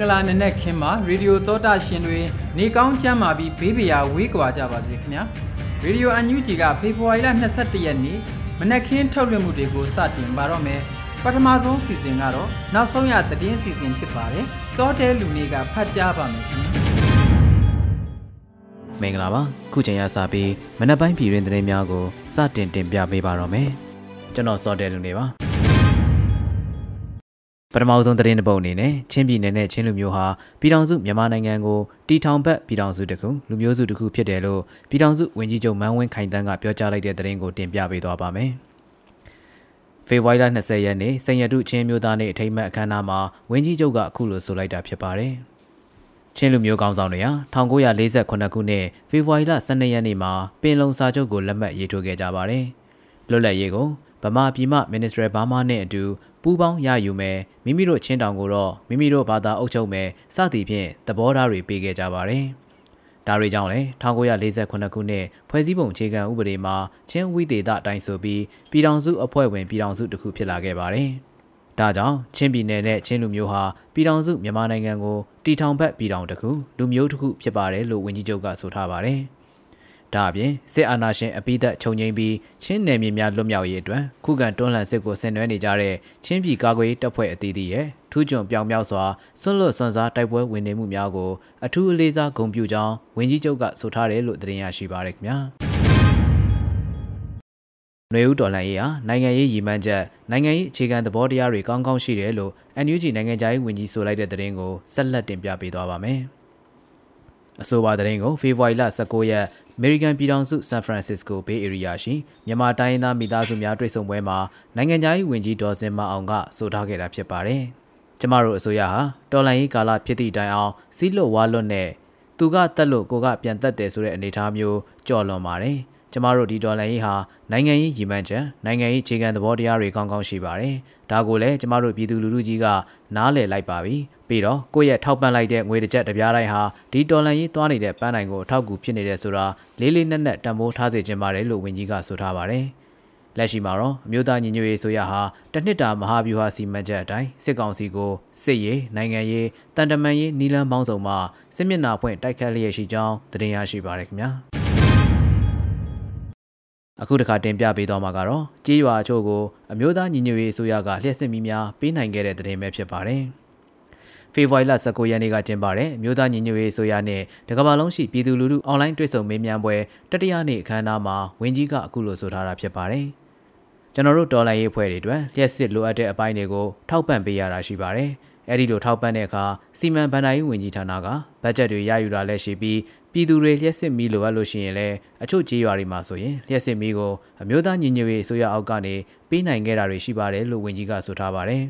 ဂလာနံနက်ခင်းမှာရေဒီယိုသောတာရှင်တွေနေကောင်းချမ်းမာပြီးဘေးပရာဝေးကွာကြပါစေခင်ဗျာရေဒီယိုအန်ယူဂျီကဖေဖော်ဝါရီလ22ရက်နေ့မနက်ခင်းထုတ်လွှင့်မှုတွေကိုစတင်ပါတော့မယ်ပထမဆုံးစီစဉ်ကတော့နောက်ဆုံးရသတင်းစီစဉ်ဖြစ်ပါတယ်စောတဲလူနေကဖတ်ကြားပါမယ်ခင်ဗျာမင်္ဂလာပါခုချိန်ရစပြီးမနက်ပိုင်းပြည်တွင်သတင်းများကိုစတင်တင်ပြပေးပါတော့မယ်ကျွန်တော်စောတဲလူနေပါ ပထမဆုံးသတင်းတစ်ပုဒ်အနေနဲ့ချင်းပြည်နယ်နဲ့ချင်းလူမျိုးဟာပြည်ထောင်စုမြန်မာနိုင်ငံကိုတီထောင်ဘက်ပြည်ထောင်စုတစ်ခုလူမျိုးစုတစ်ခုဖြစ်တယ်လို့ပြည်ထောင်စုဝန်ကြီးချုပ်မန်းဝင်းခိုင်တန်းကပြောကြားလိုက်တဲ့သတင်းကိုတင်ပြပေးသွားပါမယ်။ဖေဖော်ဝါရီလ20ရက်နေ့စိန်ရတုချင်းမျိုးသားနေ့အထိမ်းအမှတ်အခမ်းအနားမှာဝန်ကြီးချုပ်ကအခုလိုဆိုလိုက်တာဖြစ်ပါတယ်။ချင်းလူမျိုးကောင်းဆောင်တွေဟာ1948ခုနှစ်ဖေဖော်ဝါရီလ12ရက်နေ့မှာပင်လုံစာချုပ်ကိုလက်မှတ်ရေးထိုးခဲ့ကြပါတယ်။လွတ်လပ်ရေးကိုဗမာပြည်မှ Minister ဘာမာနဲ့အတူ ပူးပေါင်းရယူမယ်မိမိတို့ချင်းတောင်ကိုတော့မိမိတို့ဘာသာအုပ်ချုပ်မယ်စသည်ဖြင့်သဘောထားတွေပေးခဲ့ကြပါတယ်။ဒါတွေကြောင့်လည်း1948ခုနှစ်ဖွဲ့စည်းပုံအခြေခံဥပဒေမှာချင်းဝိသေသအတိုင်းဆိုပြီးပြည်ထောင်စုအဖွဲ့ဝင်ပြည်ထောင်စုတစ်ခုဖြစ်လာခဲ့ပါတယ်။ဒါကြောင့်ချင်းပြည်နယ်နဲ့ချင်းလူမျိုးဟာပြည်ထောင်စုမြန်မာနိုင်ငံကိုတီထောင်ဘက်ပြည်ထောင်တစ်ခုလူမျိုးတစ်ခုဖြစ်ပါတယ်လို့ဝန်ကြီးချုပ်ကဆိုထားပါတယ်။ ဒါအပြင်စစ်အာဏာရှင်အပိသက်ခြုံငိမ့်ပြီးချင်းနယ်မြေများလွတ်မြောက်ရေးအတွက်ခုခံတွန်းလှန်စစ်ကိုဆင်နွှဲနေကြတဲ့ချင်းပြည်ကာကွယ်ရေးတပ်ဖွဲ့အသီးသီးရဲ့ထူးချွန်ပြောင်မြောက်စွာဆွလွတ်စွန်စားတိုက်ပွဲဝင်နေမှုများကိုအထူးအလေးစားဂုဏ်ပြုကြောင်းဝန်ကြီးချုပ်ကဆိုထားတယ်လို့သတင်းရရှိပါရခင်ဗျာနွေဦးတော်လှန်ရေးဟာနိုင်ငံရေးရည်မှန်းချက်နိုင်ငံရေးအခြေခံသဘောတရားတွေကောင်းကောင်းရှိတယ်လို့ NUG နိုင်ငံခြားရေးဝန်ကြီးဆိုလိုက်တဲ့သတင်းကိုဆက်လက်တင်ပြပေးသွားပါမယ်။ အဆိုပါသတင်းကိုဖေဖော်ဝါရီလ19ရက်အမေရိကန်ပြည်ထောင်စုဆန်ဖရန်စစ္စကိုဘေးအေရီးယားရှိမြန်မာတိုင်းရင်းသားမိသားစုများတွေ့ဆုံပွဲမှာနိုင်ငံခြားရေးဝန်ကြီးဒေါ်စင်မအောင်ကဆိုထားခဲ့တာဖြစ်ပါတယ်။ကျမတို့အစိုးရဟာတော်လှန်ရေးကာလဖြစ်သည့်တိုင်အောင်စီးလွတ်ဝါလွတ်နဲ့သူကတက်လို့ကိုကပြန်တက်တယ်ဆိုတဲ့အနေအထားမျိုးကြော်လွန်ပါတယ်။ ကျမတို့ဒီဒေါ်လာရေးဟာနိုင်ငံရေးရည်မှန်းချက်နိုင်ငံရေးခြေခံသဘောတရားတွေကောင်းကောင်းရှိပါတယ်။ဒါကိုလည်းကျမတို့ပြည်သူလူထုကြီးကနားလည်လိုက်ပါပြီ။ပြီးတော့ကိုယ့်ရဲ့ထောက်ပံ့လိုက်တဲ့ငွေတစ်ချက်တစ်ပြားတိုင်းဟာဒီဒေါ်လာရေးသွားနေတဲ့ပန်းနိုင်ကိုအထောက်အကူဖြစ်နေတယ်ဆိုတာလေးလေးနက်နက်တံမိုးထားစေခြင်းပါတယ်လို့ဝန်ကြီးကဆိုထားပါတယ်။လက်ရှိမှာတော့အမျိုးသားညီညွတ်ရေးဆိုရဟာတနှစ်တာမဟာဗျူဟာစီမံချက်အတိုင်းစစ်ကောင်စီကိုစစ်ရေးနိုင်ငံရေးတန်တမန်ရေးနီလန်းပေါင်းစုံမှစစ်မျက်နှာဖွင့်တိုက်ခတ်လျက်ရှိကြောင်းသတင်းရရှိပါရခင်ဗျာ။ အခုတစ်ခါတင်ပြပေးသွားမှာကတော့ကြေးရွာအချို့ကိုအမျိုးသားညီညွတ်ရေးအစိုးရကလျှက်စစ်မီများပေးနိုင်ခဲ့တဲ့သတင်းပဲဖြစ်ပါတယ်။ဖေဖော်ဝါရီလ19ရက်နေ့ကကျင်းပတဲ့မြို့သားညီညွတ်ရေးအစိုးရနဲ့တကမ္ဘာလုံးရှိပြည်သူလူထုအွန်လိုင်းတွေ့ဆုံမေးမြန်းပွဲတတိယနေ့အခမ်းအနားမှာဝန်ကြီးကအခုလိုဆိုထားတာဖြစ်ပါတယ်။ကျွန်တော်တို့တော်လိုင်းရေးဖွဲ့တွေအတွက်လျှက်စစ်လိုအပ်တဲ့အပိုင်းတွေကိုထောက်ပံ့ပေးရတာရှိပါတယ်။အဲ့ဒီလိုထောက်ပံ့တဲ့အခါစီမံဘဏ္ဍာရေးဝန်ကြီးဌာနကဘတ်ဂျက်တွေရယူတာလည်းရှိပြီး ပြည်သူတွေလျှက်စစ်မီလိုအပ်လို့ရှိရင်လည်းအချို့ကြေးရွာတွေမှာဆိုရင်လျှက်စစ်မီကိုအမျိုးသားညီညွတ်ရေးအစိုးရအောက်ကနေပေးနိုင်ခဲ့တာတွေရှိပါတယ်လို့ဝန်ကြီးကဆိုထားပါတယ်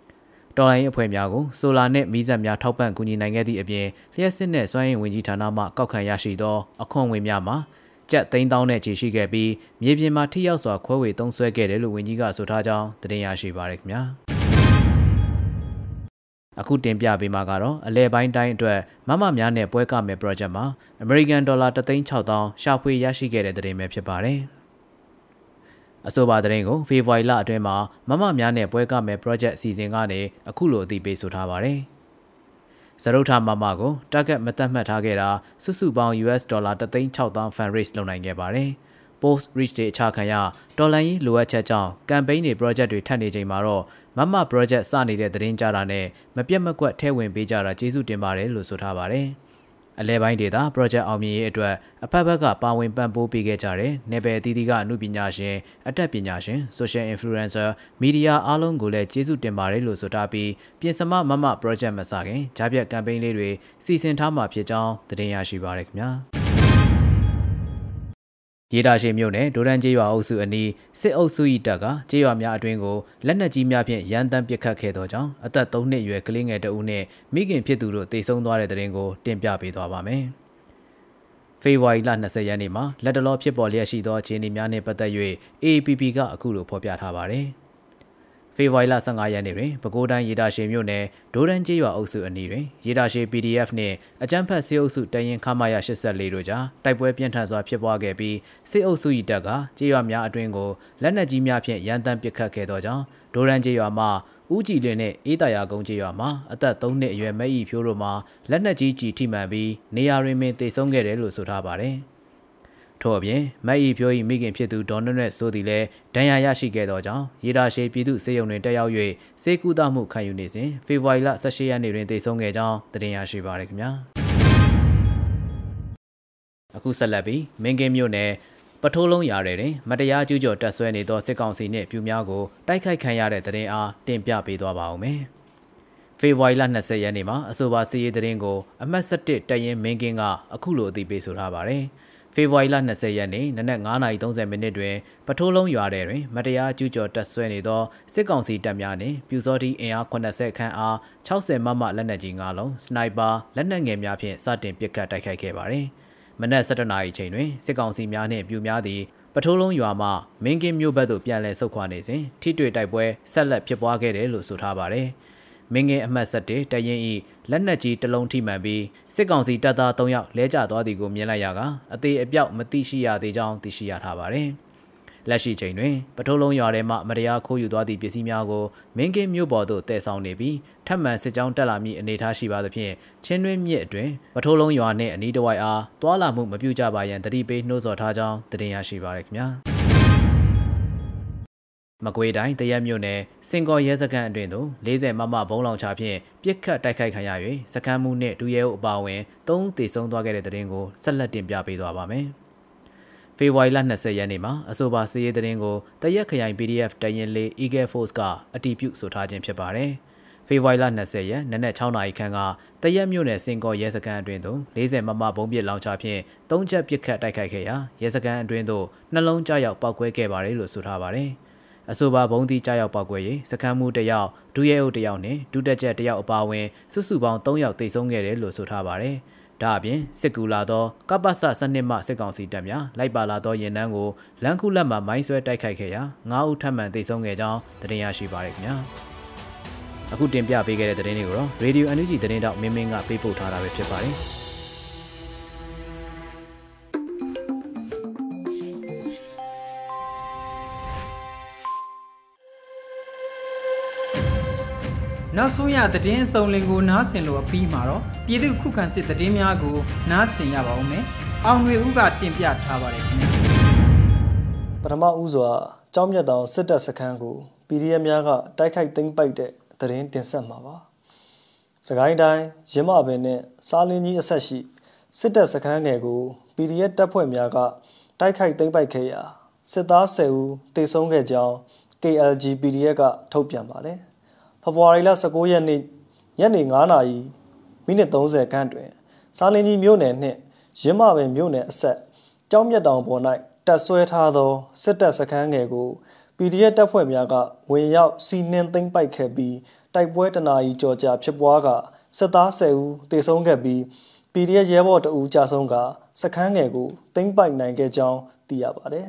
။တော်လိုင်းအဖွဲ့များကိုဆိုလာနဲ့မီးစက်များထောက်ပံ့ကူညီနိုင်ခဲ့သည့်အပြင်လျှက်စစ်နဲ့စွမ်းအင်ဝန်ကြီးဌာနမှကောက်ခံရရှိသောအခွန်ငွေများမှာကျပ်သိန်းတောင်းနဲ့ခြေရှိခဲ့ပြီးမြေပြင်မှာထိရောက်စွာခွဲဝေသုံးစွဲခဲ့တယ်လို့ဝန်ကြီးကဆိုထားကြောင်းသတင်းရရှိပါရခင်ဗျာ။ အခုတင်ပြပေးမှာကတော့အလဲပိုင်းတိုင်းအတွက်မမများနဲ့ပွဲကမယ် project မှာ American Dollar 3,6000ရှာဖွေရရှိခဲ့တဲ့တဲ့တင်ပဲဖြစ်ပါတယ်။အဆိုပါတဲ့ကိုဖေဖော်ဝါရီလအတွင်းမှာမမများနဲ့ပွဲကမယ် project အစီအစဉ်ကနေအခုလိုအသိပေးဆိုထားပါတယ်။စရုပ်ထမမကို target မသက်မှတ်ထားခဲ့တာစုစုပေါင်း US ဒေါ်လာ3,6000 fund raise လုပ်နိုင်ခဲ့ပါတယ်။ post reach တွေအခြားခံရတော်လန်ရေးလိုအပ်ချက်ကြောင့် campaign တွေ project တွေထပ်နေချိန်မှာတော့ မမ project စနေတဲ့သတင်းကြတာနဲ့မပြတ်မကွက်ထဲဝင်ပေးကြတာကျေးဇူးတင်ပါတယ်လို့ဆိုထားပါတယ်။အလဲပိုင်းဒေတာ project အောင်မြင်ရေးအတွက်အဖက်ဖက်ကပါဝင်ပံ့ပိုးပေးခဲ့ကြတဲ့နယ်ပယ်အသီးသီးကအမှုပညာရှင်အတက်ပညာရှင် social influencer မီဒီယာအားလုံးကိုလည်းကျေးဇူးတင်ပါတယ်လို့ဆိုထားပြီးပြင်စမမမ project မစခင်ကြားပြတ် campaign လေးတွေစီစဉ်ထားမှာဖြစ်ကြောင်းသတင်းရရှိပါရခင်ဗျာ။ ရေတာရှိမြို့နယ်ဒိုရန်ကျေးရွာအုပ်စုအနီးစစ်အုပ်စု၏တပ်ကကျေးရွာများအတွင်းကိုလက်နက်ကြီးများဖြင့်ရန်တမ်းပစ်ခတ်ခဲ့သောကြောင့်အသက်3နှစ်အရွယ်ကလေးငယ်တဦးနှင့်မိခင်ဖြစ်သူတို့တေဆုံးသွားတဲ့တဲ့ရင်ကိုတင်ပြပေးသွားပါမယ်။ဖေဖော်ဝါရီလ20ရက်နေ့မှာလက်တလောဖြစ်ပေါ်လျက်ရှိသောအခြေအနေများနှင့်ပတ်သက်၍ AAPP ကအခုလိုဖော်ပြထားပါတယ်။ ဖေဖော်ဝါရီလ15ရက်နေ့တွင်ပဲခူးတိုင်းရေတာရှည်မြို့နယ်ဒိုရန်ကျေးရွာအုပ်စုအနီးတွင်ရေတာရှည် PDF နှင့်အကြမ်းဖက်စစ်အုပ်စုတရင်ခမာရ84တို့ကြားတိုက်ပွဲပြင်းထန်စွာဖြစ်ပွားခဲ့ပြီးစစ်အုပ်စု၏တပ်ကကျေးရွာများအတွင်းကိုလက်နက်ကြီးများဖြင့်ရန်တမ်းပစ်ခတ်ခဲ့သောကြောင့်ဒိုရန်ကျေးရွာမှဦးကြည်လင်းနဲ့အေးတရာကုန်းကျေးရွာမှာအသက်3နှစ်အရွယ်မဲဤဖြိုးတို့မှာလက်နက်ကြီးကြီးထိမှန်ပြီးနေရာတွင်ပင်တေဆုံးခဲ့တယ်လို့ဆိုထားပါတယ်။ ထို့အပြင်မတ်ဤဖြိုး၏မိခင်ဖြစ်သူဒေါ်နွနဲ့ဆိုသည်လည်းဒဏ်ရာရရှိခဲ့သောကြောင့်ရေတာရှည်ပြည်သူစေယုံတွင်တက်ရောက်၍စေကူတာမှုခံယူနေစဉ်ဖေဖော်ဝါရီလ18ရက်နေ့တွင်တည်ဆုံခဲ့ကြောင်းတင်ရရှိပါရခင်ဗျာအခုဆက်လက်ပြီးမင်းကင်းမြို့နယ်ပထိုးလုံးရာတဲ့တွင်မတရားကျူးကျော်တက်ဆွဲနေသောစစ်ကောင်စီနှင့်ပြူများကိုတိုက်ခိုက်ခံရတဲ့တဲ့ရင်အားတင်ပြပေးသွားပါဦးမယ်ဖေဖော်ဝါရီလ20ရက်နေ့မှာအဆိုပါစီးရီးသတင်းကိုအမှတ်7တရင်မင်းကင်းကအခုလိုအသိပေးဆိုထားပါတယ်။ ဖေဖော်ဝါရီလ20ရက်နေ့နနက်9:30မိနစ်တွင်ပထိုးလုံးရွာထဲတွင် မတရားကျူးကျော်တပ်ဆွဲနေသောစစ်ကောင်စီတပ်များနှင့်ပြူစောတိအင်အား80ခန့်အား60မမလက်နက်ကြီး9လုံးစနိုက်ပါလက်နက်ငယ်များဖြင့်စတင်ပစ်ခတ်တိုက်ခိုက်ခဲ့ပါသည်။မနက်7:00နာရီချိန်တွင်စစ်ကောင်စီများနှင့်ပြူများသည်ပထိုးလုံးရွာမှမင်းကင်းမြို့ဘက်သို့ပြန်လည်ဆုတ်ခွာနေစဉ်ထိတွေ့တိုက်ပွဲဆက်လက်ဖြစ်ပွားခဲ့တယ်လို့ဆိုထားပါတယ်။ မင်းငယ်အမှတ်7တရင်ဤလက်နက်ကြီးတစ်လုံးထိမှန်ပြီးစစ်ကောင်စီတပ်သား3ယောက်လဲကျသွားသည်ကိုမြင်လိုက်ရကအသေးအပြောက်မသိရှိရသေးကြောင်းသိရှိရထားပါတယ်။လက်ရှိချိန်တွင်ပထိုးလုံးရွာထဲမှမတရားခိုးယူသွားသည့်ပစ္စည်းများကိုမင်းကင်းမြို့ပေါ်သို့တည်ဆောင်နေပြီးထပ်မံစစ်ကြောင်းတက်လာမည့်အနေအထားရှိပါသဖြင့်ချင်းတွင်းမြစ်အတွင်ပထိုးလုံးရွာနှင့်အနီးတစ်ဝိုက်အားတွာလာမှုမပြုကြပါရန်တတိပေးနှိုးဆော်ထားကြောင်းတင်ရရှိပါရခင်ဗျာ။ မကွေးတိုင်းတရက်မြို့နယ်စင်ကော်ရဲစခန်းအတွင်သို့40မမဘုံလောင်ချဖြင့်ပြစ်ခတ်တိုက်ခိုက်ခံရ၍စခန်းမှုနှင့်ဒူရဲအုပ်အပါအဝင်၃တေဆုံးသွားခဲ့တဲ့တဲ့တင်ကိုဆက်လက်တင်ပြပေးသွားပါမယ်။ဖေဖော်ဝါရီလ20ရက်နေ့မှာအဆိုပါစီးရေးတဲ့တင်ကိုတရက်ခရိုင် PDF တရင်လေး Eagle Force ကအတီးပြုဆိုထားခြင်းဖြစ်ပါတယ်။ဖေဖော်ဝါရီလ20ရက်နနက်6နာရီခန့်ကတရက်မြို့နယ်စင်ကော်ရဲစခန်းအတွင်သို့40မမဘုံပစ်လောင်ချဖြင့်၃ချက်ပစ်ခတ်တိုက်ခိုက်ခဲ့ရာရဲစခန်းအတွင်သို့နှလုံးကြောက်ရောက်ပောက်ကွဲခဲ့ပါတယ်လို့ဆိုထားပါတယ်။ အဆိုပါဘုံသီးကြားရောက်ပောက်ကွဲရေးစခန်းမှုတစ်ယောက်ဒုရဲအုပ်တစ်ယောက်နဲ့ဒုတက်ချက်တစ်ယောက်အပါအဝင်စုစုပေါင်း3ယောက်တိတ်ဆုံးခဲ့တယ်လို့ဆိုထားပါတယ်။ဒါအပြင်စစ်ကူလာသောကပ္ပစစနစ်မှစစ်ကောင်စီတပ်များလိုက်ပါလာသောရင်နှန်းကိုလမ်းခုလက်မှမိုင်းဆွဲတိုက်ခိုက်ခဲ့ရာ9ဦးထပ်မံတိတ်ဆုံးခဲ့ကြောင်းသတင်းရရှိပါရခင်ဗျာ။အခုတင်ပြပေးခဲ့တဲ့သတင်းတွေကိုတော့ Radio NUG သတင်းတောက်မင်းမင်းကပေးပို့ထားတာပဲဖြစ်ပါတယ်။ နောက်ဆုံးရသတင်းအစုံလင်ကိုနားဆင်လို့အပြီးမှာတော့ပြည်သူခုခံစစ်သတင်းများကိုနားဆင်ရပါဦးမယ်။အောင်တွေဦးကတင်ပြထားပါတယ်ခင်ဗျာ။ပထမဦးစွာကြောင်းမြတ်တောင်စစ်တပ်စခန်းကို PDF များကတိုက်ခိုက်သိမ်းပိုက်တဲ့သတင်းတင်ဆက်မှာပါ။စကိုင်းတိုင်းရင်းမပင်နဲ့စားလင်းကြီးအဆက်ရှိစစ်တပ်စခန်းငယ်ကို PDF တပ်ဖွဲ့များကတိုက်ခိုက်သိမ်းပိုက်ခဲ့ရာစစ်သား10ဦးတေဆုံးခဲ့ကြောင်း KLG PDF ကထုတ်ပြန်ပါတယ်။ ဖေဖော်ဝါရီလ19ရက်နေ့ညနေ9:00နာရီမိနစ်30ခန့်တွင်စားလင်းကြီးမြို့နယ်နှင့်ရင်းမပင်မြို့နယ်အဆက်ကြောင်းမြတ်တောင်ပေါ်၌တပ်ဆွဲထားသောစစ်တပ်စခန်းငယ်ကို PDF တပ်ဖွဲ့များကဝင်ရောက်စီးနှင်းသိမ်းပိုက်ခဲ့ပြီးတိုက်ပွဲတနာရီကြော်ကြာဖြစ်ပွားကစစ်သား10ဦးတေဆုံးခဲ့ပြီး PDF ရဲဘော်တအူးကြာဆုံးကစခန်းငယ်ကိုသိမ်းပိုက်နိုင်ခဲ့ကြောင်းသိရပါတယ်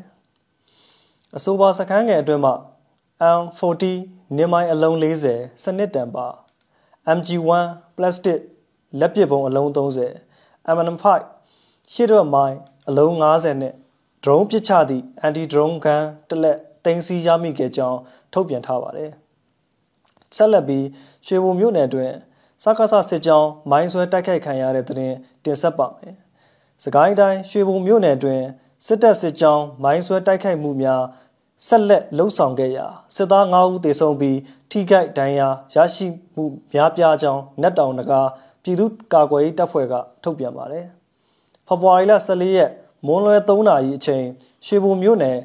။အဆိုပါစခန်းငယ်အတွင်းမှာ M40 နင်းမိုင်းအလုံး40စနစ်တန်ပါ MG1 plastic လက်ပစ်ပုံအလုံး30 M5 ရှစ်တော့မိုင်းအလုံး90နဲ့ drone ပစ်ချသည့် anti drone gun တစ်လက်တင်စီရမိခဲ့ကြောင်းထုတ်ပြန်ထားပါတယ်။ဆက်လက်ပြီးရွှေဘုံမြို့နယ်တွင်စကားဆစစ်ကြောင်းမိုင်းဆွဲတိုက်ခိုက်ခံရတဲ့တဲ့တင်တင်ဆက်ပါမယ်။စကိုင်းတိုင်းရွှေဘုံမြို့နယ်တွင်စစ်တပ်စစ်ကြောင်းမိုင်းဆွဲတိုက်ခိုက်မှုများ ဆက်လက်လှုပ်ဆောင်ခဲ့ရာစစ်သား9ဦးသေဆုံးပြီးထိခိုက်ဒဏ်ရာရရှိမှုများပြားကြောင်းနက်တောင်နဂါပြည်သူ့ကာကွယ်ရေးတပ်ဖွဲ့ကထုတ်ပြန်ပါတယ်။ဖေဖော်ဝါရီလ14ရက်မွန်းလွဲ3နာရီအချိန်ရွှေဘုံမြို့နယ်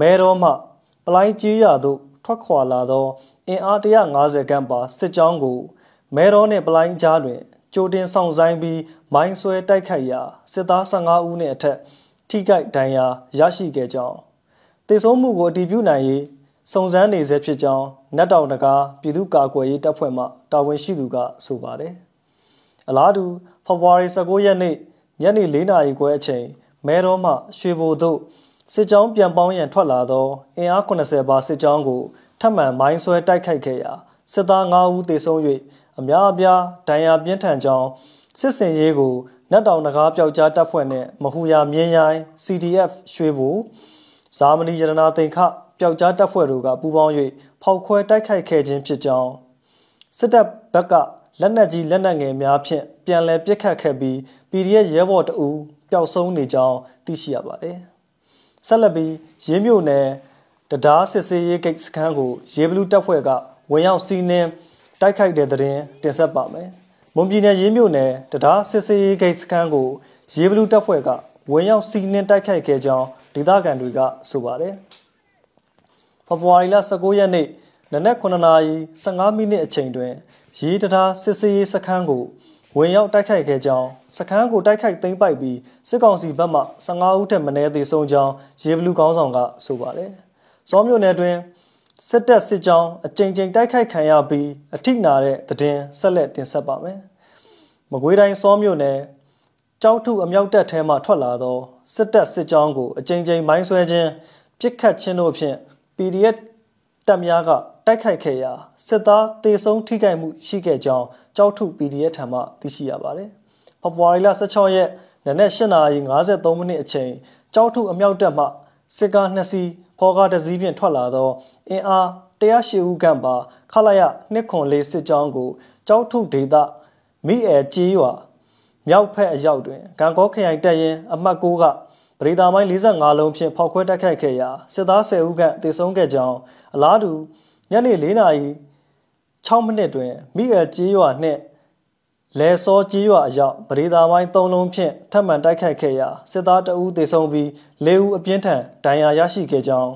မဲတော်မှပလိုင်းကြီးရသို့ထွက်ခွာလာသောအင်အား150ခန့်ပါစစ်ကြောင်းကိုမဲတော်နှင့်ပလိုင်းကြားတွင်ကြိုတင်ဆောင်ဆိုင်ပြီးမိုင်းဆွဲတိုက်ခိုက်ရာစစ်သား15ဦးနှင့်အထက်ထိခိုက်ဒဏ်ရာရရှိခဲ့ကြောင်း တေဆုံးမှုကိုအတည်ပြုနိုင်ရေးစုံစမ်းနေဆဲဖြစ်ကြောင်းနတ်တောင်တကားပြည်သူ့ကာကွယ်ရေးတပ်ဖွဲ့မှတာဝန်ရှိသူကဆိုပါတယ်။အလားတူဖေဖော်ဝါရီ19ရက်နေ့ညနေ4နာရီခွဲအချိန်မဲတော်မှရွှေဘိုတို့စစ်ကြောင်းပြန်ပေါင်းရန်ထွက်လာသောအင်အား80ပါစစ်ကြောင်းကိုထပ်မံမိုင်းဆွဲတိုက်ခိုက်ခဲ့ရာစစ်သား9ဦးသေဆုံး၍အများအပြားဒဏ်ရာပြင်းထန်ကြောင်းစစ်စင်ရေးကိုနတ်တောင်နဂါးပျောက်ကြားတပ်ဖွဲ့နဲ့မဟူယာမြင်းရိုင်း CDF ရွှေဘူ ဇာမနီရတနာသိန်ခပျောက်ကြားတပ်ဖွဲ့တို့ကပူးပေါင်း၍ဖောက်ခွဲတိုက်ခိုက်ခဲ့ခြင်းဖြစ်ကြောင်းစစ်တပ်ဘက်ကလက်နက်ကြီးလက်နက်ငယ်များဖြင့်ပြန်လည်ပစ်ခတ်ခဲ့ပြီး PDF ရဲဘော်တအူပျောက်ဆုံးနေကြောင်းသိရှိရပါတယ်။ဆက်လက်ပြီးရင်းမြို့နယ်တရားစစ်စေးရေးဂိတ်စခန်းကိုရေဘလူးတပ်ဖွဲ့ကဝင်ရောက်စီးနင်းတိုက်ခိုက်တဲ့တဲ့တင်တင်ဆက်ပါမယ်။မွန်ပြည်နယ်ရင်းမြို့နယ်တရားစစ်စေးရေးဂိတ်စခန်းကိုရေဘလူးတပ်ဖွဲ့ကဝင်ရောက်စီးနင်းတိုက်ခိုက်ခဲ့ကြောင်း ဒေသခံတွေကဆိုပါတယ်။ဖေဖော်ဝါရီလ19ရက်နေ့နနက်9:15မိနစ်အချိန်တွင်ရေးတရားစစ်စေးရေးစခန်းကိုဝင်ရောက်တိုက်ခိုက်ခဲ့ကြောင်းစခန်းကိုတိုက်ခိုက်သိမ်းပိုက်ပြီးစစ်ကောင်စီဘက်မှ15ဦးထက်မနည်းသေဆုံးကြောင်းရေဘလူးကောင်းဆောင်ကဆိုပါတယ်။စောမြို့နယ်တွင်စစ်တပ်စစ်ကြောင်းအကြိမ်ကြိမ်တိုက်ခိုက်ခံရပြီးအထိနာတဲ့တည်င်းဆက်လက်တင်ဆက်ပါမယ်။မကွေးတိုင်းစောမြို့နယ် ကြောက်ထုအမြောက်တပ်ထဲမှထွက်လာသောစစ်တပ်စစ်ကြောင်းကိုအကြိမ်ကြိမ်မိုင်းဆွဲခြင်းပြစ်ခတ်ခြင်းတို့ဖြင့် PDF တပ်များကတိုက်ခိုက်ခဲ့ရာစစ်သားတေဆုံးထိခိုက်မှုရှိခဲ့ကြောင်းကြောက်ထု PDF ထံမှသိရှိရပါတယ်။ဖေဖော်ဝါရီလ16ရက်နနက်8:53မိနစ်အချိန်ကြောက်ထုအမြောက်တပ်မှစစ်ကား2စီးဖော်ကားတစ်စီးဖြင့်ထွက်လာသောအင်အား108ဦးခန့်ပါခလာရ204စစ်ကြောင်းကိုကြောက်ထုဒေသမိအဲကြေးရွာ မြောက်ဖက်အရောက်တွင်ဂံကောခရိုင်တပ်ရင်းအမှတ်6ကပရိသာမိုင်း45လုံးဖြင့်ဖောက်ခွဲတိုက်ခိုက်ခဲ့ရာစစ်သား10ဦးခန့်သေဆုံးခဲ့ကြောင်းအလားတူညနေ4နာရီ6မိနစ်တွင်မိအဲကြေးရွာနှင့်လဲစောကြေးရွာအရောက်ပရိသာမိုင်း3လုံးဖြင့်ထပ်မံတိုက်ခိုက်ခဲ့ရာစစ်သား2ဦးသေဆုံးပြီး4ဦးအပြင်းထန်ဒဏ်ရာရရှိခဲ့ကြောင်း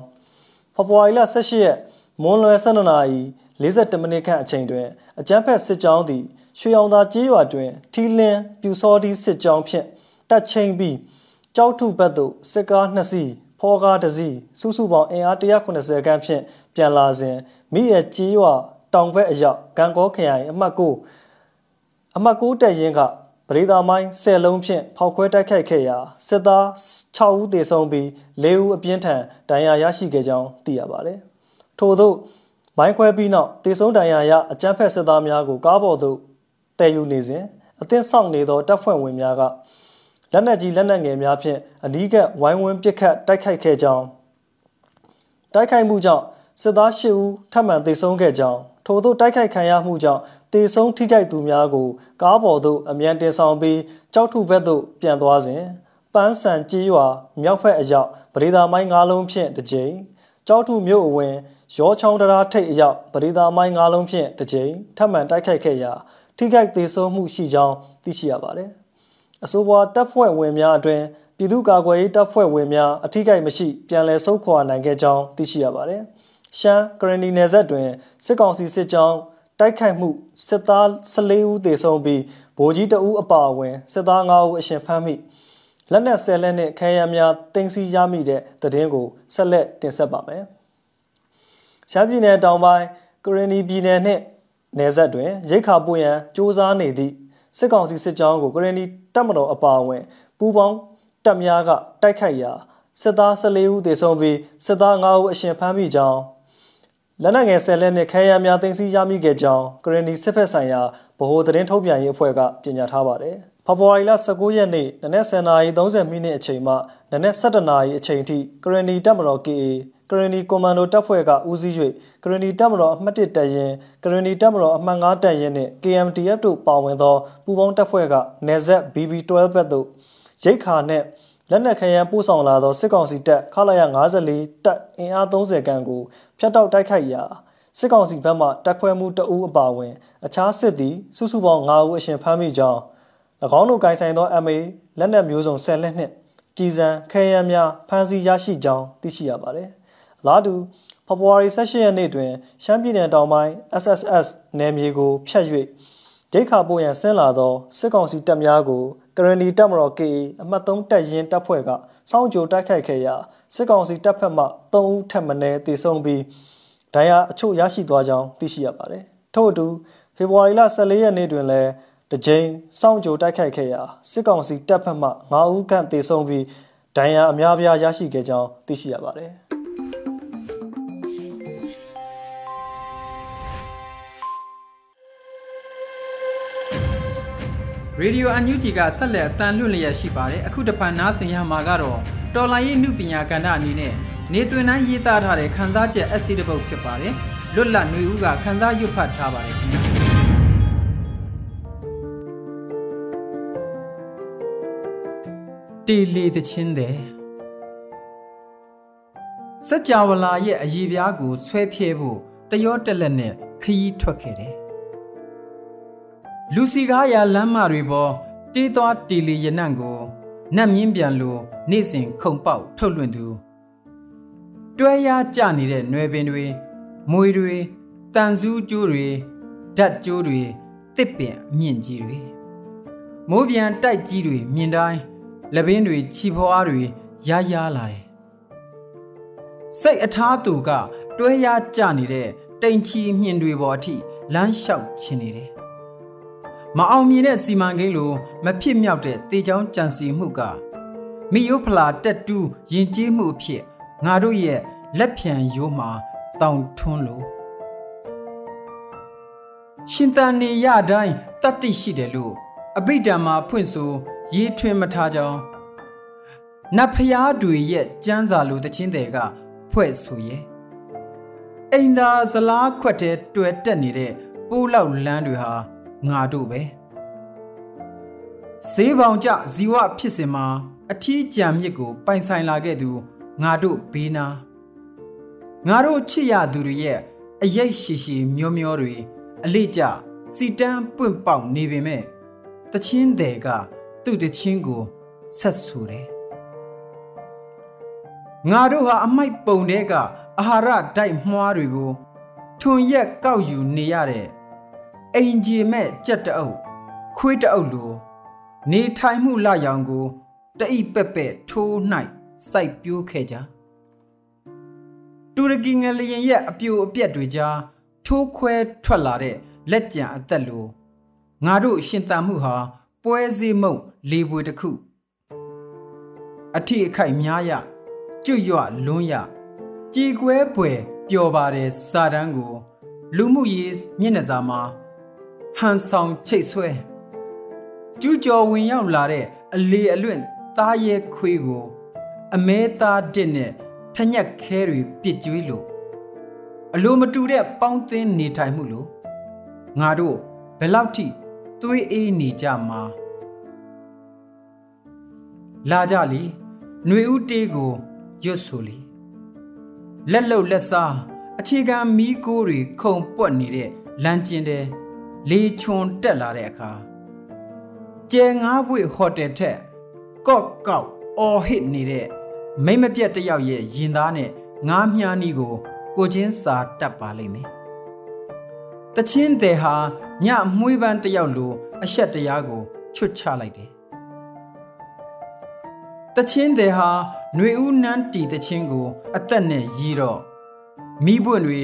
ဖေဖော်ဝါရီလ18ရက်မွန်းလွယ်12နာရီ47မိနစ်ခန့်အချိန်တွင်အကြမ်းဖက်စစ်ကြောင်းသည် ရွှေအောင်သာကြေးရွာတွင်ထီလင်းပြူစောဒီစစ်ကြောင်းဖြင့်တပ်ချိန်ပြီးကြောက်ထုဘက်သို့စစ်ကား2စီးဖောကားတစ်စီးစုစုပေါင်းအင်အား190ခန်းဖြင့်ပြန်လာစဉ်မိရဲ့ကြေးရွာတောင်ဘက်အရောက်ဂံကောခရိုင်အမှတ်9အမှတ်9တပ်ရင်းကပရိသာမိုင်း10လုံးဖြင့်ဖောက်ခွဲတိုက်ခိုက်ခဲ့ရာစစ်သား6ဦးသေဆုံးပြီး4ဦးအပြင်းထန်ဒဏ်ရာရရှိခဲ့ကြောင်းသိရပါတယ်။ထို့သောမိုင်းခွဲပြီးနောက်တေဆုံးဒဏ်ရာရအကြမ်းဖက်စစ်သားများကိုကားပေါ်သို့ တည်ယူနေစဉ်အသင်းဆောင်နေသောတပ်ဖွဲ့ဝင်များကလက်နက်ကြီးလက်နက်ငယ်များဖြင့်အနီးကပ်ဝိုင်းဝန်းပစ်ခတ်တိုက်ခိုက်ခဲ့ကြောင်းတိုက်ခိုက်မှုကြောင့်စစ်သား၈ဦးထပ်မံသေဆုံးခဲ့ကြောင်းထို့သောတိုက်ခိုက်ခံရမှုကြောင့်တေဆုံးထိခိုက်သူများကို ကားပေါ်သို့အမြန်တင်ဆောင်ပြီးကြောက်ထုဘက်သို့ပြန်သွားစဉ်ပန်းဆန်ကြီးရွာမြောက်ဖက်အရောက်ပရိသာမိုင်း၅လုံးဖြင့်တစ်ကြိမ်ကြောက်ထုမြို့အဝင် ရောချောင်းတရားထိပ်အရောက်ပရိသာမိုင်း၅လုံးဖြင့်တစ်ကြိမ်ထပ်မံတိုက်ခိုက်ခဲ့ရာ ထိခိုက်သေးဆုံးမှုရှိကြောင်းသိရှိရပါတယ်။အဆိုပါတပ်ဖွဲ့ဝင်များအတွင်ပြည်သူ့ကာကွယ်ရေးတပ်ဖွဲ့ဝင်များအထိခိုက်မရှိပြန်လည်ဆုတ်ခွာနိုင်ခဲ့ကြောင်းသိရှိရပါတယ်။ရှမ်းကရနီနယ်စပ်တွင်စစ်ကောင်စီစစ်ကြောင်းတိုက်ခိုက်မှုစစ်သား14ဦးသေဆုံးပြီးဗိုလ်ကြီးတအူးအပါအဝင်စစ်သား9ဦးအရှင်ဖမ်းမိလက်နက်ဆယ်လက်နဲ့ခဲယမ်းများတင်စီရမိတဲ့တည်င်းကိုဆက်လက်တင်ဆက်ပါမယ်။ရှမ်းပြည်နယ်တောင်ပိုင်းကရနီပြည်နယ်နှင့် နယ်စပ်တွင်ရိတ်ခါပို့ရန်စ조사နေသည့်စစ်ကောင်စီစစ်ကြောင်းကိုကရနီတပ်မတော်အပါအဝင်ပူးပေါင်းတပ်များကတိုက်ခိုက်ရာစစ်သား14ဦးသေဆုံးပြီးစစ်သား9ဦးအရှင်ဖမ်းမိကြောင်းလက်နက်ငယ်ဆယ်လက်နှင့်ခဲယမ်းများတင်စီရမိခဲ့ကြောင်းကရနီစစ်ဖက်ဆိုင်ရာဗဟိုသတင်းထုတ်ပြန်ရေးအဖွဲ့ကကြေညာထားပါတယ်။ဖေဖော်ဝါရီလ19ရက်နေ့နနက်10:30မိနစ်အချိန်မှနနက်17:00နာရီအချိန်ထိကရနီတပ်မတော် KA ကရနီကွန်မန်ဒိုတပ်ဖွဲ့ကဦးစီး၍ကရနီတပ်မတော်အမှတ်1တပ်ရင်းကရနီတပ်မတော်အမှတ်5တပ်ရင်းနှင့် KMTF တို့ပါဝင်သောပူးပေါင်းတပ်ဖွဲ့ကနေဆက် BB12 ဘက်သို့ရိတ်ခါနှင့်လက်နက်ခဲယမ်းပို့ဆောင်လာသောစစ်ကောင်စီတပ်ခလာရ54တပ်အင်အား30ခန်းကိုဖျက်တောက်တိုက်ခိုက်ရာစစ်ကောင်စီဘက်မှတပ်ခွဲမှုတအူးအပါအဝင်အခြားစစ်သည်စုစုပေါင်း9ဦးအရှင်ဖမ်းမိကြောင်း၎င်းတို့ဂိုင်ဆိုင်သော MA လက်နက်မျိုးစုံ10လက်နှင့်ကြီးစံခဲယမ်းများဖမ်းဆီးရရှိကြောင်းသိရှိရပါတယ်။အ လားတူဖေဖော်ဝါရီ18ရက်နေ့တွင်ရှမ်းပြည်နယ်တောင်ပိုင်း SSS နယ်မြေကိုဖျက်၍ဒိတ်ခါပို့ရန်ဆင်းလာသောစစ်ကောင်စီတပ်များကိုကရနီတပ်မတော် KA အမှတ်3တပ်ရင်းတပ်ဖွဲ့ကစောင့်ကြိုတိုက်ခိုက်ခဲ့ရာစစ်ကောင်စီတပ်ဖက်မှ3ဦးထပ်မံတေဆုံးပြီးဒဏ်ရာအချို့ရရှိသွားကြောင်းသိရှိရပါတယ်။ထို့အတူဖေဖော်ဝါရီလ14ရက်နေ့တွင်လည်းတကြိမ်စောင့်ကြိုတိုက်ခိုက်ခဲ့ရာစစ်ကောင်စီတပ်ဖက်မှ9ဦးခန့်တေဆုံးပြီးဒဏ်ရာအများပြားရရှိခဲ့ကြောင်းသိရှိရပါတယ်။ ရေဒီယိုအန်ယူဂျီကဆက်လက်အတန်လွင့်လျက်ရှိပါတယ်အခုတဖန်နားဆင်ရမှာကတော့တော်လိုင်းရေးနုပညာကဏ္ဍအနေနဲ့နေသွင်းတိုင်းရေးသားထားတဲ့ခန်းစားချက်အစီတပုတ်ဖြစ်ပါတယ်လွတ်လပ်ຫນွေဦးကခန်းစားရွတ်ဖတ်ထားပါတယ်ခင်ဗျာတီလီတချင်းတဲ့စัจ java လာရဲ့အည်ပြားကိုဆွဲဖြဲဖို့တရောတက်လက်နဲ့ခยีထွက်ခဲ့တယ် လူစီကားရာလမ်းမတွေပေါ်တေးသွားတီလီရနံ့ကိုနတ်မြင်းပြန်လိုနေ့စဉ်ခုံပေါက်ထုတ်လွှင့်သူတွဲရကြနေတဲ့နွယ်ပင်တွေမွေတွေတန်စူးကျိုးတွေဓာတ်ကျိုးတွေတစ်ပင်မြင့်ကြီးတွေမိုးပြန်တိုက်ကြီးတွေမြင်တိုင်းလက်ဘင်းတွေခြိဖွားတွေရရလာတယ်စိတ်အထားသူက တွဲရကြနေတဲ့တိမ်ချီမြင်တွေပေါ်အထိလမ်းလျှောက်ချင်နေတယ် မအောင်မြင်တဲ့စီမံကိန်းလိုမဖြစ်မြောက်တဲ့တေချောင်းကြံစီမှုကမိယိုဖလာတက်တူးယဉ်ကျေးမှုအဖြစ်ငါတို့ရဲ့လက်ဖြံရိုးမှာတောင်ထွန်းလို့ရှင်တန်နေရတိုင်းတတ္တိရှိတယ်လို့အဘိဓမ္မာဖွင့်ဆိုရေးထွင်းမထားကြောင်းနတ်ဖျားတွေရဲ့ကျမ်းစာလိုတခြင်းတွေကဖွဲ့ဆိုရဲ့အိမ်သာဇလားခွက်တဲ့တွေ့တက်နေတဲ့ပိုးလောက်လန်းတွေဟာ ငါတို့ပဲဈေးပေါင်ကြဇီဝဖြစ်စင်မှာအထီးကြံမြစ်ကို ပိုင်ဆိုင်လာခဲ့သူငါတို့ဘေးနာငါတို့ချစ်ရသူတွေရဲ့အယိတ်ရှိရှိမျောမျောတွေအလေးကျစီတန်းပွင့်ပေါက်နေပေမဲ့တချင်းတွေကသူ့တချင်းကိုဆက်ဆူတယ်ငါတို့ဟာအမိုက်ပုံတဲ့ကအာဟာရဒိုက်မွှားတွေကိုထွန်ရက်ကောက်ယူနေရတဲ့ အိမ်ကြီးမဲ့ကြက်တအုပ်ခွေးတအုပ်လိုနေထိုင်မှုလရောင်ကိုတအိပက်ပက်ထိုး၌စိုက်ပျိုးခဲ့ကြတူရကီငလျင်ရဲ့အပြိုအပြက်တွေကြားထိုးခွဲထွက်လာတဲ့လက်ကြံအသက်လိုငါတို့ရှင်တန်မှုဟာပွဲစည်းမုံလေပွေတစ်ခုအထီအခိုက်များရကျွတ်ရွလွန်းရကြည်ကွဲပွယ်ပျော်ပါတယ်စာတန်းကို လူမှုရေးမျက်နှာစာမှာ ဟန်ဆောင်ချိတ်ဆွဲကျူးကျော်ဝင်ရောက်လာတဲ့အလေအလွင့်သားရဲခွေးကို အမဲသားတစ်နဲ့ထညက်ခဲတွေပြစ်ကျွေးလို့အလိုမတူတဲ့ပေါင်းသင်းနေထိုင်မှုလို့ငါတို့ဘယ်လောက်ထိသွေးအေးနေကြမှာလာကြလီຫນွေဦးတေးကိုရွတ်ဆိုလီလက်လုံလက်စားအခြေခံမီးကိုတွေခုံပွက်နေတဲ့လမ်းကျင်တဲ့ လေချွန်တက်လာတဲ့အခါကျဲငါးဘွေဟိုတယ်ထက်ကော့ကောက်အော်ဟစ်နေတဲ့မိမပြက်တယောက်ရဲ့ရင်သားနဲ့ငားမြားနီးကို ကိုချင်းစာတက်ပါလိမ့်မယ်။တချင်းတဲ့ဟာညမွှေးပန်းတယောက်လိုအဆက်တရားကိုချွတ်ချလိုက်တယ်။တချင်းတဲ့ဟာຫນွေဦးနန်းတီတချင်းကို အသက်နဲ့ရီးတော့မိပွင့်တွေ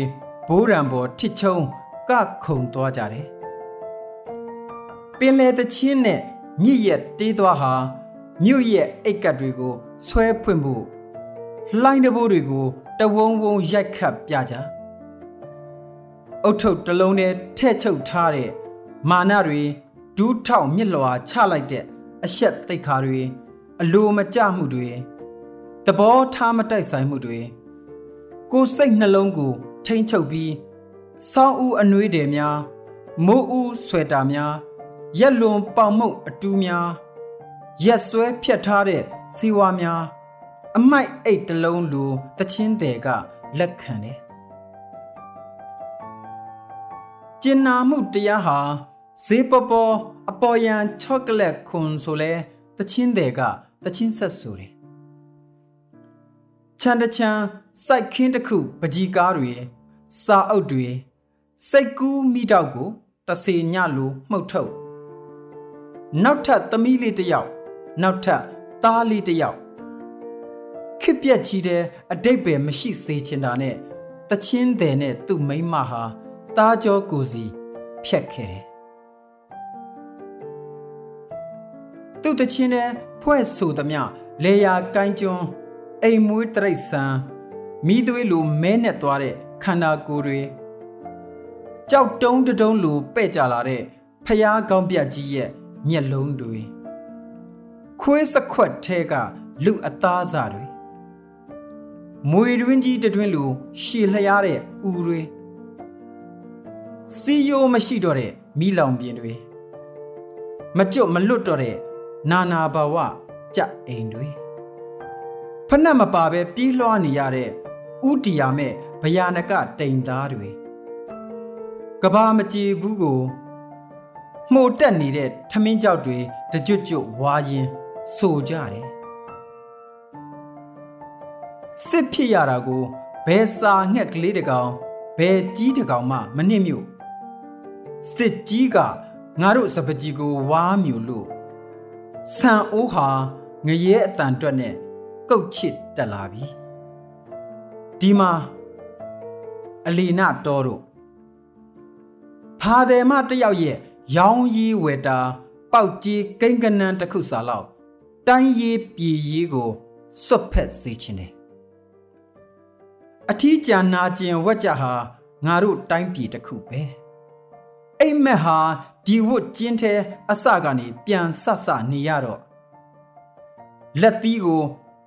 ဘိုးရံပေါ်ထစ်ချုံကခုံသွားကြတယ်ပ င်လေတချင်းနဲ့မြစ်ရက်တေးသွားဟာမြို့ရဲ့အိတ်ကတ်တွေကိုဆွဲဖွင့်ဖို့လှိုင်းတဘိုးတွေကိုတဝုံဝုံရိုက်ခတ်ပြကြအုတ်ထုတ်တလုံးနဲ့ထဲ့ချုပ်ထားတဲ့မာနတွေဒူးထောက်မြစ်လွာချလိုက်တဲ့အဆက်သိခါတွေအလိုမကျမှုတွေသဘောထားမတိုက်ဆိုင်မှုတွေကိုစိတ်နှလုံးကို ထိမ့်ချုပ်ပြီးဆောင်းဦးအနှွေးတယ်များမိုးဦးဆွဲတာများ ရက်လွန်ပေါင်မုတ်အတူးများရက်ဆွဲဖြတ်ထားတဲ့စီဝါများအမိုက်အိတ်တလုံးလိုတချင်းတဲ့ကလက်ခံတယ်ကျင်နာမှုတရားဟာဈေးပေါ်ပေါ်အပေါ်ယံချောကလက်ခွန်ဆိုလဲတချင်းတဲ့ကတချင်းဆက်ဆိုတယ်ချန်တချန်စိုက်ခင်းတစ်ခုပကြီးကားတွေစာအုပ်တွေစိတ်ကူးမိတော့ကိုတစေညလိုမှုတ်ထုတ် နောက်ထပ်သမီးလေးတစ်ယောက်နောက်ထပ်သားလေးတစ်ယောက်ခစ်ပြက်ချီတဲ့အတိတ်ပဲမရှိစေချင်တာနဲ့တချင်းတယ်နဲ့သူ့မိန်းမဟာတားကြောကိုစီဖြတ်ခဲ့တယ်သူ့တချင်းတဲ့ဖွဲ့ဆိုသမျှလေယာကိုင်းကျွန်းအိမ်မွေးတရိတ်ဆန်မိသွေးလိုမဲနဲ့သွားတဲ့ခန္ဓာကိုယ်တွေကြောက်တုံးတုံးလိုပဲ့ကြလာတဲ့ဖျားကောင်းပြတ်ကြီးရဲ့ မျက်လုံးတွေခွေးစခွက်ထဲကလူအသားစားတွေမွေတွင်းကြီးတွင်လိုရှည်လျားတဲ့ဥတွေစီယိုမရှိတော့တဲ့မိလောင်ပြင်းတွေမကျွတ်မလွတ်တော့တဲ့နာနာဘာဝကြအိမ်တွေဖနှက်မပါပဲပြေးလွှားနေရတဲ့ဥတီယာမဲ့ဗျာနကတိမ်သားတွေကဘာမကြည်ဘူးကို မှုတ်တက်နေတဲ့ထမင်းကြောက်တွေတကြွကြွဝါရင်ဆိုကြတယ်စစ်ဖြစ်ရတာကိုဘယ်စာငှက်ကလေးတကောင်ဘယ်ကြီးတကောင်မှမနှိမ့်မြို့စစ်ကြီးကငါတို့စပကြီးကိုဝါမြို့လို့ဆန်အိုးဟာငရဲအတန်တွက်နဲ့ကုတ်ချစ်တက်လာပြီဒီမှာအလီနာတော်တို့ဖာတယ်မတယောက်ရဲ့ ရောင်းရီးဝယ်တာပေါက်ကြီးကိန်းကနန်းတစ်ခုစာလောက်တိုင်းရေးပြည်ရေးကိုစွတ်ဖက်စေခြင်းတယ်အထီးကျန်နာကျင်ဝက်ကြဟာငါတို့တိုင်းပြည်တစ်ခုပဲအိမ်မက်ဟာဒီဝတ်ကျင်းထဲအစကနေပြန်ဆဆနေရတော့လက်သီးကို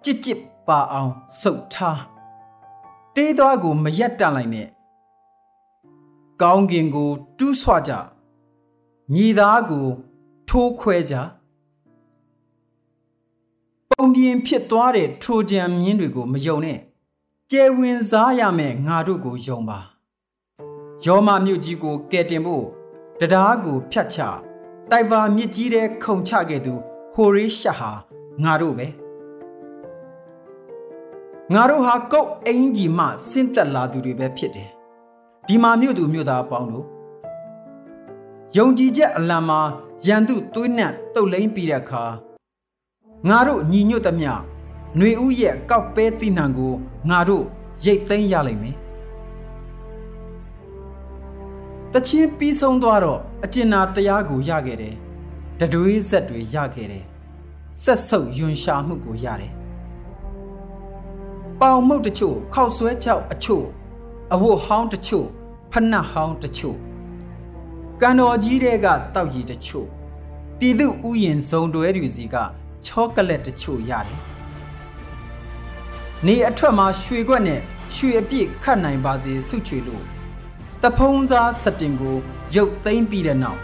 ကြစ်ကြစ်ပါအောင်ဆုပ်ထားတေးသွားကိုမရက်တန့်လိုက်နဲ့ကောင်းကင်ကို တူးဆွကြ ညီသားကိုထိုးခွဲကြပုံပြင်ဖြစ်သွားတဲ့ထိုကြံမြင်းတွေကိုမယုံနဲ့ကျဲဝင်စားရမယ်ငါတို့ကိုယုံပါယောမမြို့ကြီးကိုကယ်တင်ဖို့တရားကိုဖြတ်ချတိုင်ဗာမြစ်ကြီးတဲ့ခုံချခဲ့သူဟိုရီရှာဟာငါတို့ပဲငါတို့ဟာကုတ်အင်ကြီးမှဆင်းသက်လာသူတွေပဲဖြစ်တယ်ဒီမှာမြို့သူမြို့သားပေါင်းတို့ ယုံကြည်ချက်အလံမှာရန်သူသွေးနံ့တုတ်လိမ့်ပြီးတဲ့အခါငါတို့ညီညွတ်သမျှຫນွေဥရဲ့ကောက်ပဲတိနံကိုငါတို့ရိတ်သိမ်းရလိမ့်မယ်တချင်းပြီးဆုံးသွားတော့အကျဉ်းနာတရားကိုရခဲ့တယ်တတွေးဆက်တွေရခဲ့တယ်ဆက်ဆုပ်ယွန်ရှာမှုကိုရတယ်ပေါင်မုတ်တချို့ခောက်ဆွဲချောက်အချို့အဝတ်ဟောင်းတချို့ဖနှက်ဟောင်းတချို့ ကံတော်ကြီးတဲ့ကတောက်ကြီးတချို့ပြည်သူဥယျင်စုံတွဲတွေစီကချောကလက်တချို့ရတယ်နေအထွက်မှာရွှေခွက်နဲ့ရွှေအပြည့်ခတ်နိုင်ပါစေဆုချွေလို့တဖုံးစားစတင်ကိုရုပ်သိမ်းပြီးတဲ့နောက်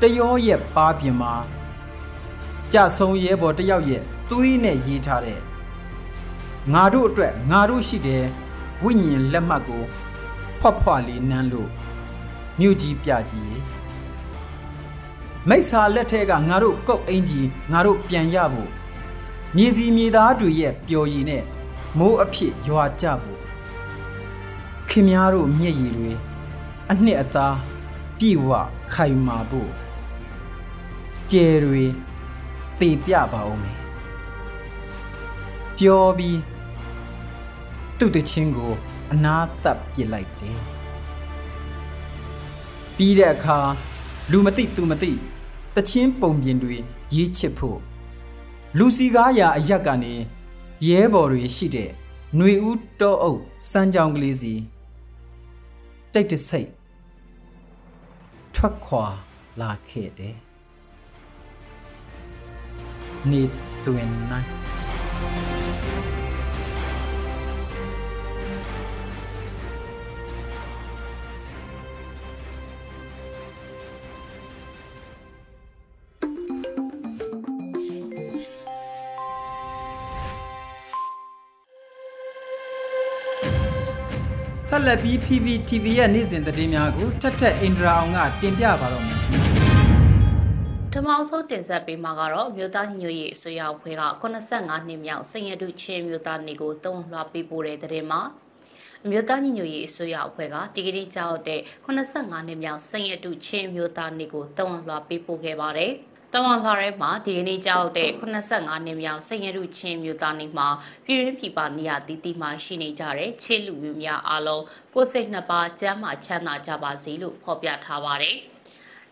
တရောရဲ့ပါပြင်မှာကြဆုံရဲဘော်တယောက်ရဲ့သွေးနဲ့ရေးထားတဲ့ငါတို့အတွက်ငါတို့ရှိတယ်ဝိညာဉ်လက်မှတ်ကိုဖွက်ဖွက်လေးနမ်းလို့ မြို့ကြီးပြကြီးရေမိစ္ဆာလက်ထဲကငါတို့ကုတ်အင်ကြီးငါတို့ပြန်ရဖို့မြေစီမြေသားတွေရဲ့ပျော်ရည်နဲ့မိုးအဖြစ်ရွာကြဖို့ခင်များတို့မျက်ရည်တွေအနှစ်အသားပြည့်ဝခိုင်မာဖို့ကျယ်တွေတေပြပါအောင်မယ်ပျော်ပြီးသူ့တချင်းကိုအနာသက်ပစ်လိုက်တယ် ပြီးတဲ့အခါလူမသိသူမသိတချင်းပုံပြင်တွေရေးချစ်ဖို့လူစီကားရာအရက်ကနေရဲဘော်တွေရှိတဲ့ຫນွေဦးတောအုပ်စမ်းကြောင်းကလေးစီတိတ်တဆိတ်ထွက်ခွာလာခဲ့တယ်နေတွင်နိုင် ဆက်လက်ပြီး PPTV ရဲ့နေ့စဉ်သတင်းများကိုထက်ထက်အင်ဒရာအောင်ကတင်ပြပါတော့မယ်ဓမ္မအောင်ဆုံးတင်ဆက်ပေးမှာကတော့မြို့သားညွေရေးအစိုးရအဖွဲ့က85နှစ်မြောက်စိန်ရတုချင်းမြို့သားနေကိုတုံ့လွှာပေးပို့တဲ့တဲ့မှာအမျိုးသားညီညွတ်ရေးအစိုးရအဖွဲ့ကဒီကနေ့ကြောက်တဲ့85နှစ်မြောက်စိန်ရတုချင်းမြို့သားနေကိုတုံ့လွှာပေးပို့ခဲ့ပါတယ်။ တဝန်လာရဲမှာဒီကနေ့ကြောက်တဲ့85နှစ်မြောက်စိန်ရတုချင်းမြို့သားနေမှာပြည်ရင်းပြည်ပနေရာတည်တည်မှာရှိနေကြတဲ့ချစ်လူမျိုးများအားလုံးကိုယ်စိတ်နှစ်ပါးကျမ်းမာချမ်းသာကြပါစေလို့ဖော်ပြထားပါတယ်။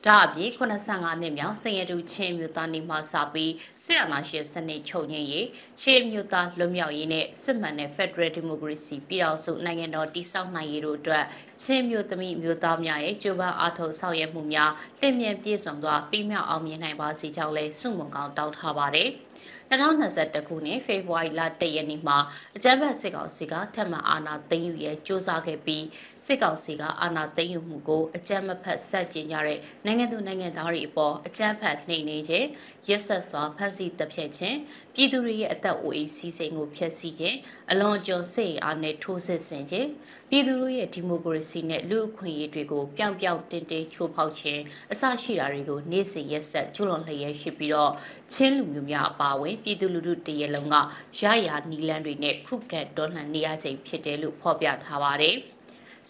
ဒါအပြင်85နှစ်မြောက်စင်ရတူချင်းမြို့သားနေမှစပြီးစစ်အာဏာရှင်စနစ်ချုပ်ငြိမ်းရေးချင်းမြို့သားလွတ်မြောက်ရေးနဲ့စစ်မှန်တဲ့ Federal Democracy ပြည်အောင်စုနိုင်ငံတော်တည်ဆောက်နိုင်ရေးတို့အတွက်ချင်းမြို့သမီးမြို့သားများရဲ့ကြိုးပမ်းအားထုတ်ဆောင်ရွက်မှုများတင့်မြတ်ပြည့်စုံစွာပြီးမြောက်အောင်မြင်နိုင်ပါစေကြောင်းလည်းဆုမွန်ကောင်းတောင်းထားပါတယ်။ 2021ခုနှစ်ဖေဖော်ဝါရီလ1ရက်နေ့မှာအကြမ်းဖက်စစ်ကောင်စီကထပ်မံအာဏာသိမ်းယူရဲစ조사ခဲ့ပြီးစစ်ကောင်စီကအာဏာသိမ်းယူမှုကိုအကြမ်းမဖက်ဆက်ကျင်ကြတဲ့နိုင်ငံသူနိုင်ငံသားတွေအပေါ်အကြမ်းဖက်နှိမ်နင်းခြင်းရက်ဆက်စွာဖမ်းဆီးတပ်ဖြတ်ခြင်းပြည်သူတွေရဲ့အသက်အိုးအိမ်စီးစိမ်ကိုဖျက်ဆီးခြင်းအလွန်ကျော်စိတ်အားနဲ့ထိုးစစ်ဆင်ခြင်း ပြည်သူတို့ရဲ့ဒီမိုကရေစီနဲ့လူ့အခွင့်အရေးတွေကိုပြောင်ပြောင်တင်းတင်းချိုးဖောက်ခြင်းအစရှိတာတွေကိုနေ့စဉ်ရက်ဆက်ကျူးလွန်လျက်ရှိပြီးတော့ချင်းလူမျိုးများအပါအဝင်ပြည်သူလူထုတရေလုံးကရရနီလန်းတွေနဲ့ခုခံတော်လှန်နေရချိန်ဖြစ်တယ်လို့ဖော်ပြထားပါတယ်။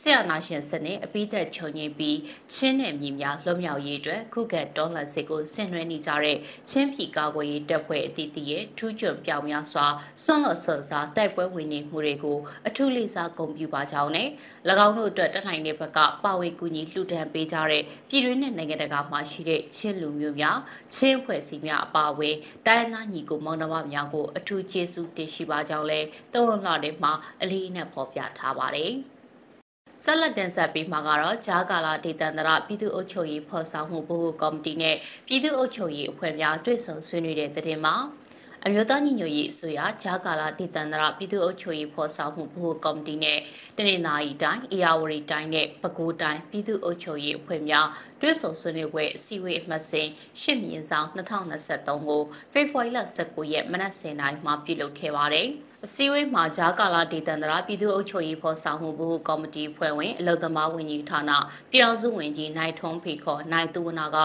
ဆရာနာရှင်စနစ်အပိသက်ခြုံငင်းပြီးချင်းနယ်မြေများလွတ်မြောက်ရေးအတွက်ခုခံတော်လှန်စစ်ကိုဆင်နွှဲနေကြတဲ့ချင်းပြည်ကာကွယ်ရေးတပ်ဖွဲ့အသီးသီးရဲ့ထူးချွန်ပြောင်များစွာဆွန့်လွတ်ဆွန်စားတိုက်ပွဲဝင်နေမှုတွေကိုအထူးလေးစားဂုဏ်ပြုပါကြောင်းနဲ့၎င်းတို့အတွက်တထိုင်တဲ့ဘက်ကပါဝင်ကူညီလှူဒန်းပေးကြတဲ့ပြည်တွင်းနဲ့နိုင်ငံတကာမှာရှိတဲ့ချင်းလူမျိုးများချင်းအဖွဲ့အစည်းများအပါအဝင်တိုင်းသားညီကိုမောင်နှမများကိုအထူးကျေးဇူးတင်ရှိပါကြောင်းလဲသုံးလတဲ့မှာအလေးနဲ့ဖော်ပြထားပါတယ်။ ဆက်လက်တင်ဆက်ပေးမှာကတော့ဂျာကာလာဒေသန္တရပြည်သူ့အုပ်ချုပ်ရေးဖော်ဆောင်မှုဘို့ကော်မတီနဲ့ပြည်သူ့အုပ်ချုပ်ရေးအဖွဲ့များတွေ့ဆုံဆွေးနွေးတဲ့တဲ့မှာအမျိုးသားညီညွတ်ရေးအစိုးရဂျာကာလာဒေသန္တရပြည်သူ့အုပ်ချုပ်ရေးဖော်ဆောင်မှုဘို့ကော်မတီနဲ့တနင်္သာရီတိုင်းအေရဝတီတိုင်းနဲ့ပဲခူးတိုင်းပြည်သူ့အုပ်ချုပ်ရေးအဖွဲ့များတွဲဆုံဆွေးနွေးပွဲအစည်းအဝေးအမှတ်စဉ်ရှစ်မြင်းဆောင်2023ကိုဖေဖော်ဝါရီလ19ရက်မနက်10:00နာရီမှာပြုလုပ်ခဲ့ပါတယ်။ အစည်းအဝေးမှာဂျာကာလာဒေသန္တရာပြည်သူ့အုပ်ချုပ်ရေးဖော်ဆောင်မှုဘုကော်မတီဖွဲ့ဝင်အလုံသမားဝန်ကြီးဌာနပြည်တော်စုဝန်ကြီးနိုင်ထုံးဖေခေါ်နိုင်သူဝနာက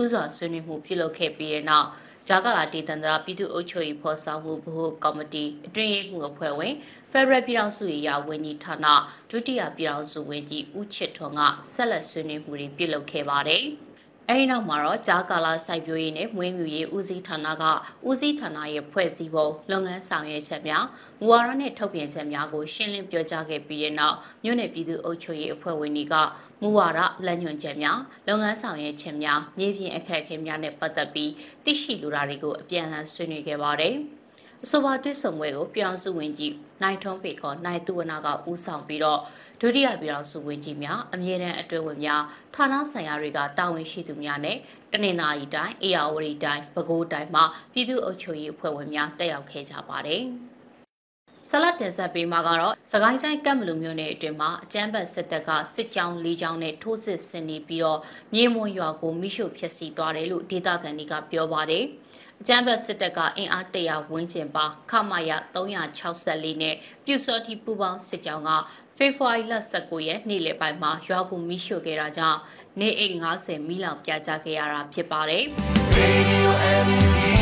ဥစွာဆွေးနွေးမှုပြုလုပ်ခဲ့ပြီးတဲ့နောက်ဂျာကာလာဒေသန္တရာပြည်သူ့အုပ်ချုပ်ရေးဖော်ဆောင်မှုဘုကော်မတီအတွင်းရေးမှူးအဖွဲ့ဝင်ဖက်ဒရယ်ပြည်ထောင်စုရေးရာဝန်ကြီးဌာနဒုတိယပြည်ထောင်စုဝန်ကြီးဦးချစ်ထွန်းကဆက်လက်ဆွေးနွေးမှုတွေပြုလုပ်ခဲ့ပါတယ်။ အဲဒီနောက်မှာတော့ဂျာကာလာစိုက်ပျိုးရေးနဲ့မွေးမြူရေးဦးစီးဌာနကဦးစီးဌာနရဲ့ဖွဲ့စည်းပုံလုပ်ငန်းဆောင်ရွက်ချက်များမူဝါဒနဲ့ထုတ်ပြန်ချက်များကိုရှင်းလင်းပြောကြားခဲ့ပြီးတဲ့နောက်မြို့နယ်ပြည်သူ့အုပ်ချုပ်ရေးအဖွဲ့ဝင်တွေကမူဝါဒလက်ညွှန်ချက်များလုပ်ငန်းဆောင်ရွက်ချက်များမြေပြင်အခက်အခဲများနဲ့ပတ်သက်ပြီးသိရှိလိုတာတွေကိုအပြန်အလှန်ဆွေးနွေးခဲ့ပါတယ်။ အဆိုပါတွေ့ဆုံပွဲကိုပြည်အောင်စုဝင်ကြီးနိုင်ထွန်းပေခေါ်နိုင်သူဝနာကဦးဆောင်ပြီးတော့ဒုတိယပြည်အောင်စုဝင်ကြီးများအမြဲတမ်းအတွဲဝင်များဌာနဆိုင်ရာတွေကတာဝန်ရှိသူများနဲ့တနင်္သာရီတိုင်းအေရဝတီတိုင်းပဲခူးတိုင်းမှာပြည်သူ့အုပ်ချုပ်ရေးအဖွဲ့ဝင်များတက်ရောက်ခဲ့ကြပါတယ်။ဆလတ်တင်ဆက်ပေးမှာကတော့စကိုင်းတိုင်းကပ်မလူမျိုးနယ်အတွင်းမှာအကြမ်းဖက်စစ်တပ်ကစစ်ကြောင်း၄ကြောင်းနဲ့ထိုးစစ်ဆင်နေပြီးတော့မြေမွန်ရွာကိုမိရှုဖျက်ဆီးသွားတယ်လို့ဒေသခံတွေကပြောပါတယ်။ အကြမ်းဖက်စစ်တပ်ကအင်အားတရာဝန်းကျင်ပါခမာယ364နဲ့ပြူစောတိပူပေါင်းစစ်ကြောင်းကဖေဖော်ဝါရီလ19ရက်နေ့လယ်ပိုင်းမှာရွာကိုမိရှို့ခဲ့တာကြောင့်နေအိမ်90မိလောက်ပြာကျခဲ့ရတာဖြစ်ပါတယ်။ Radio MT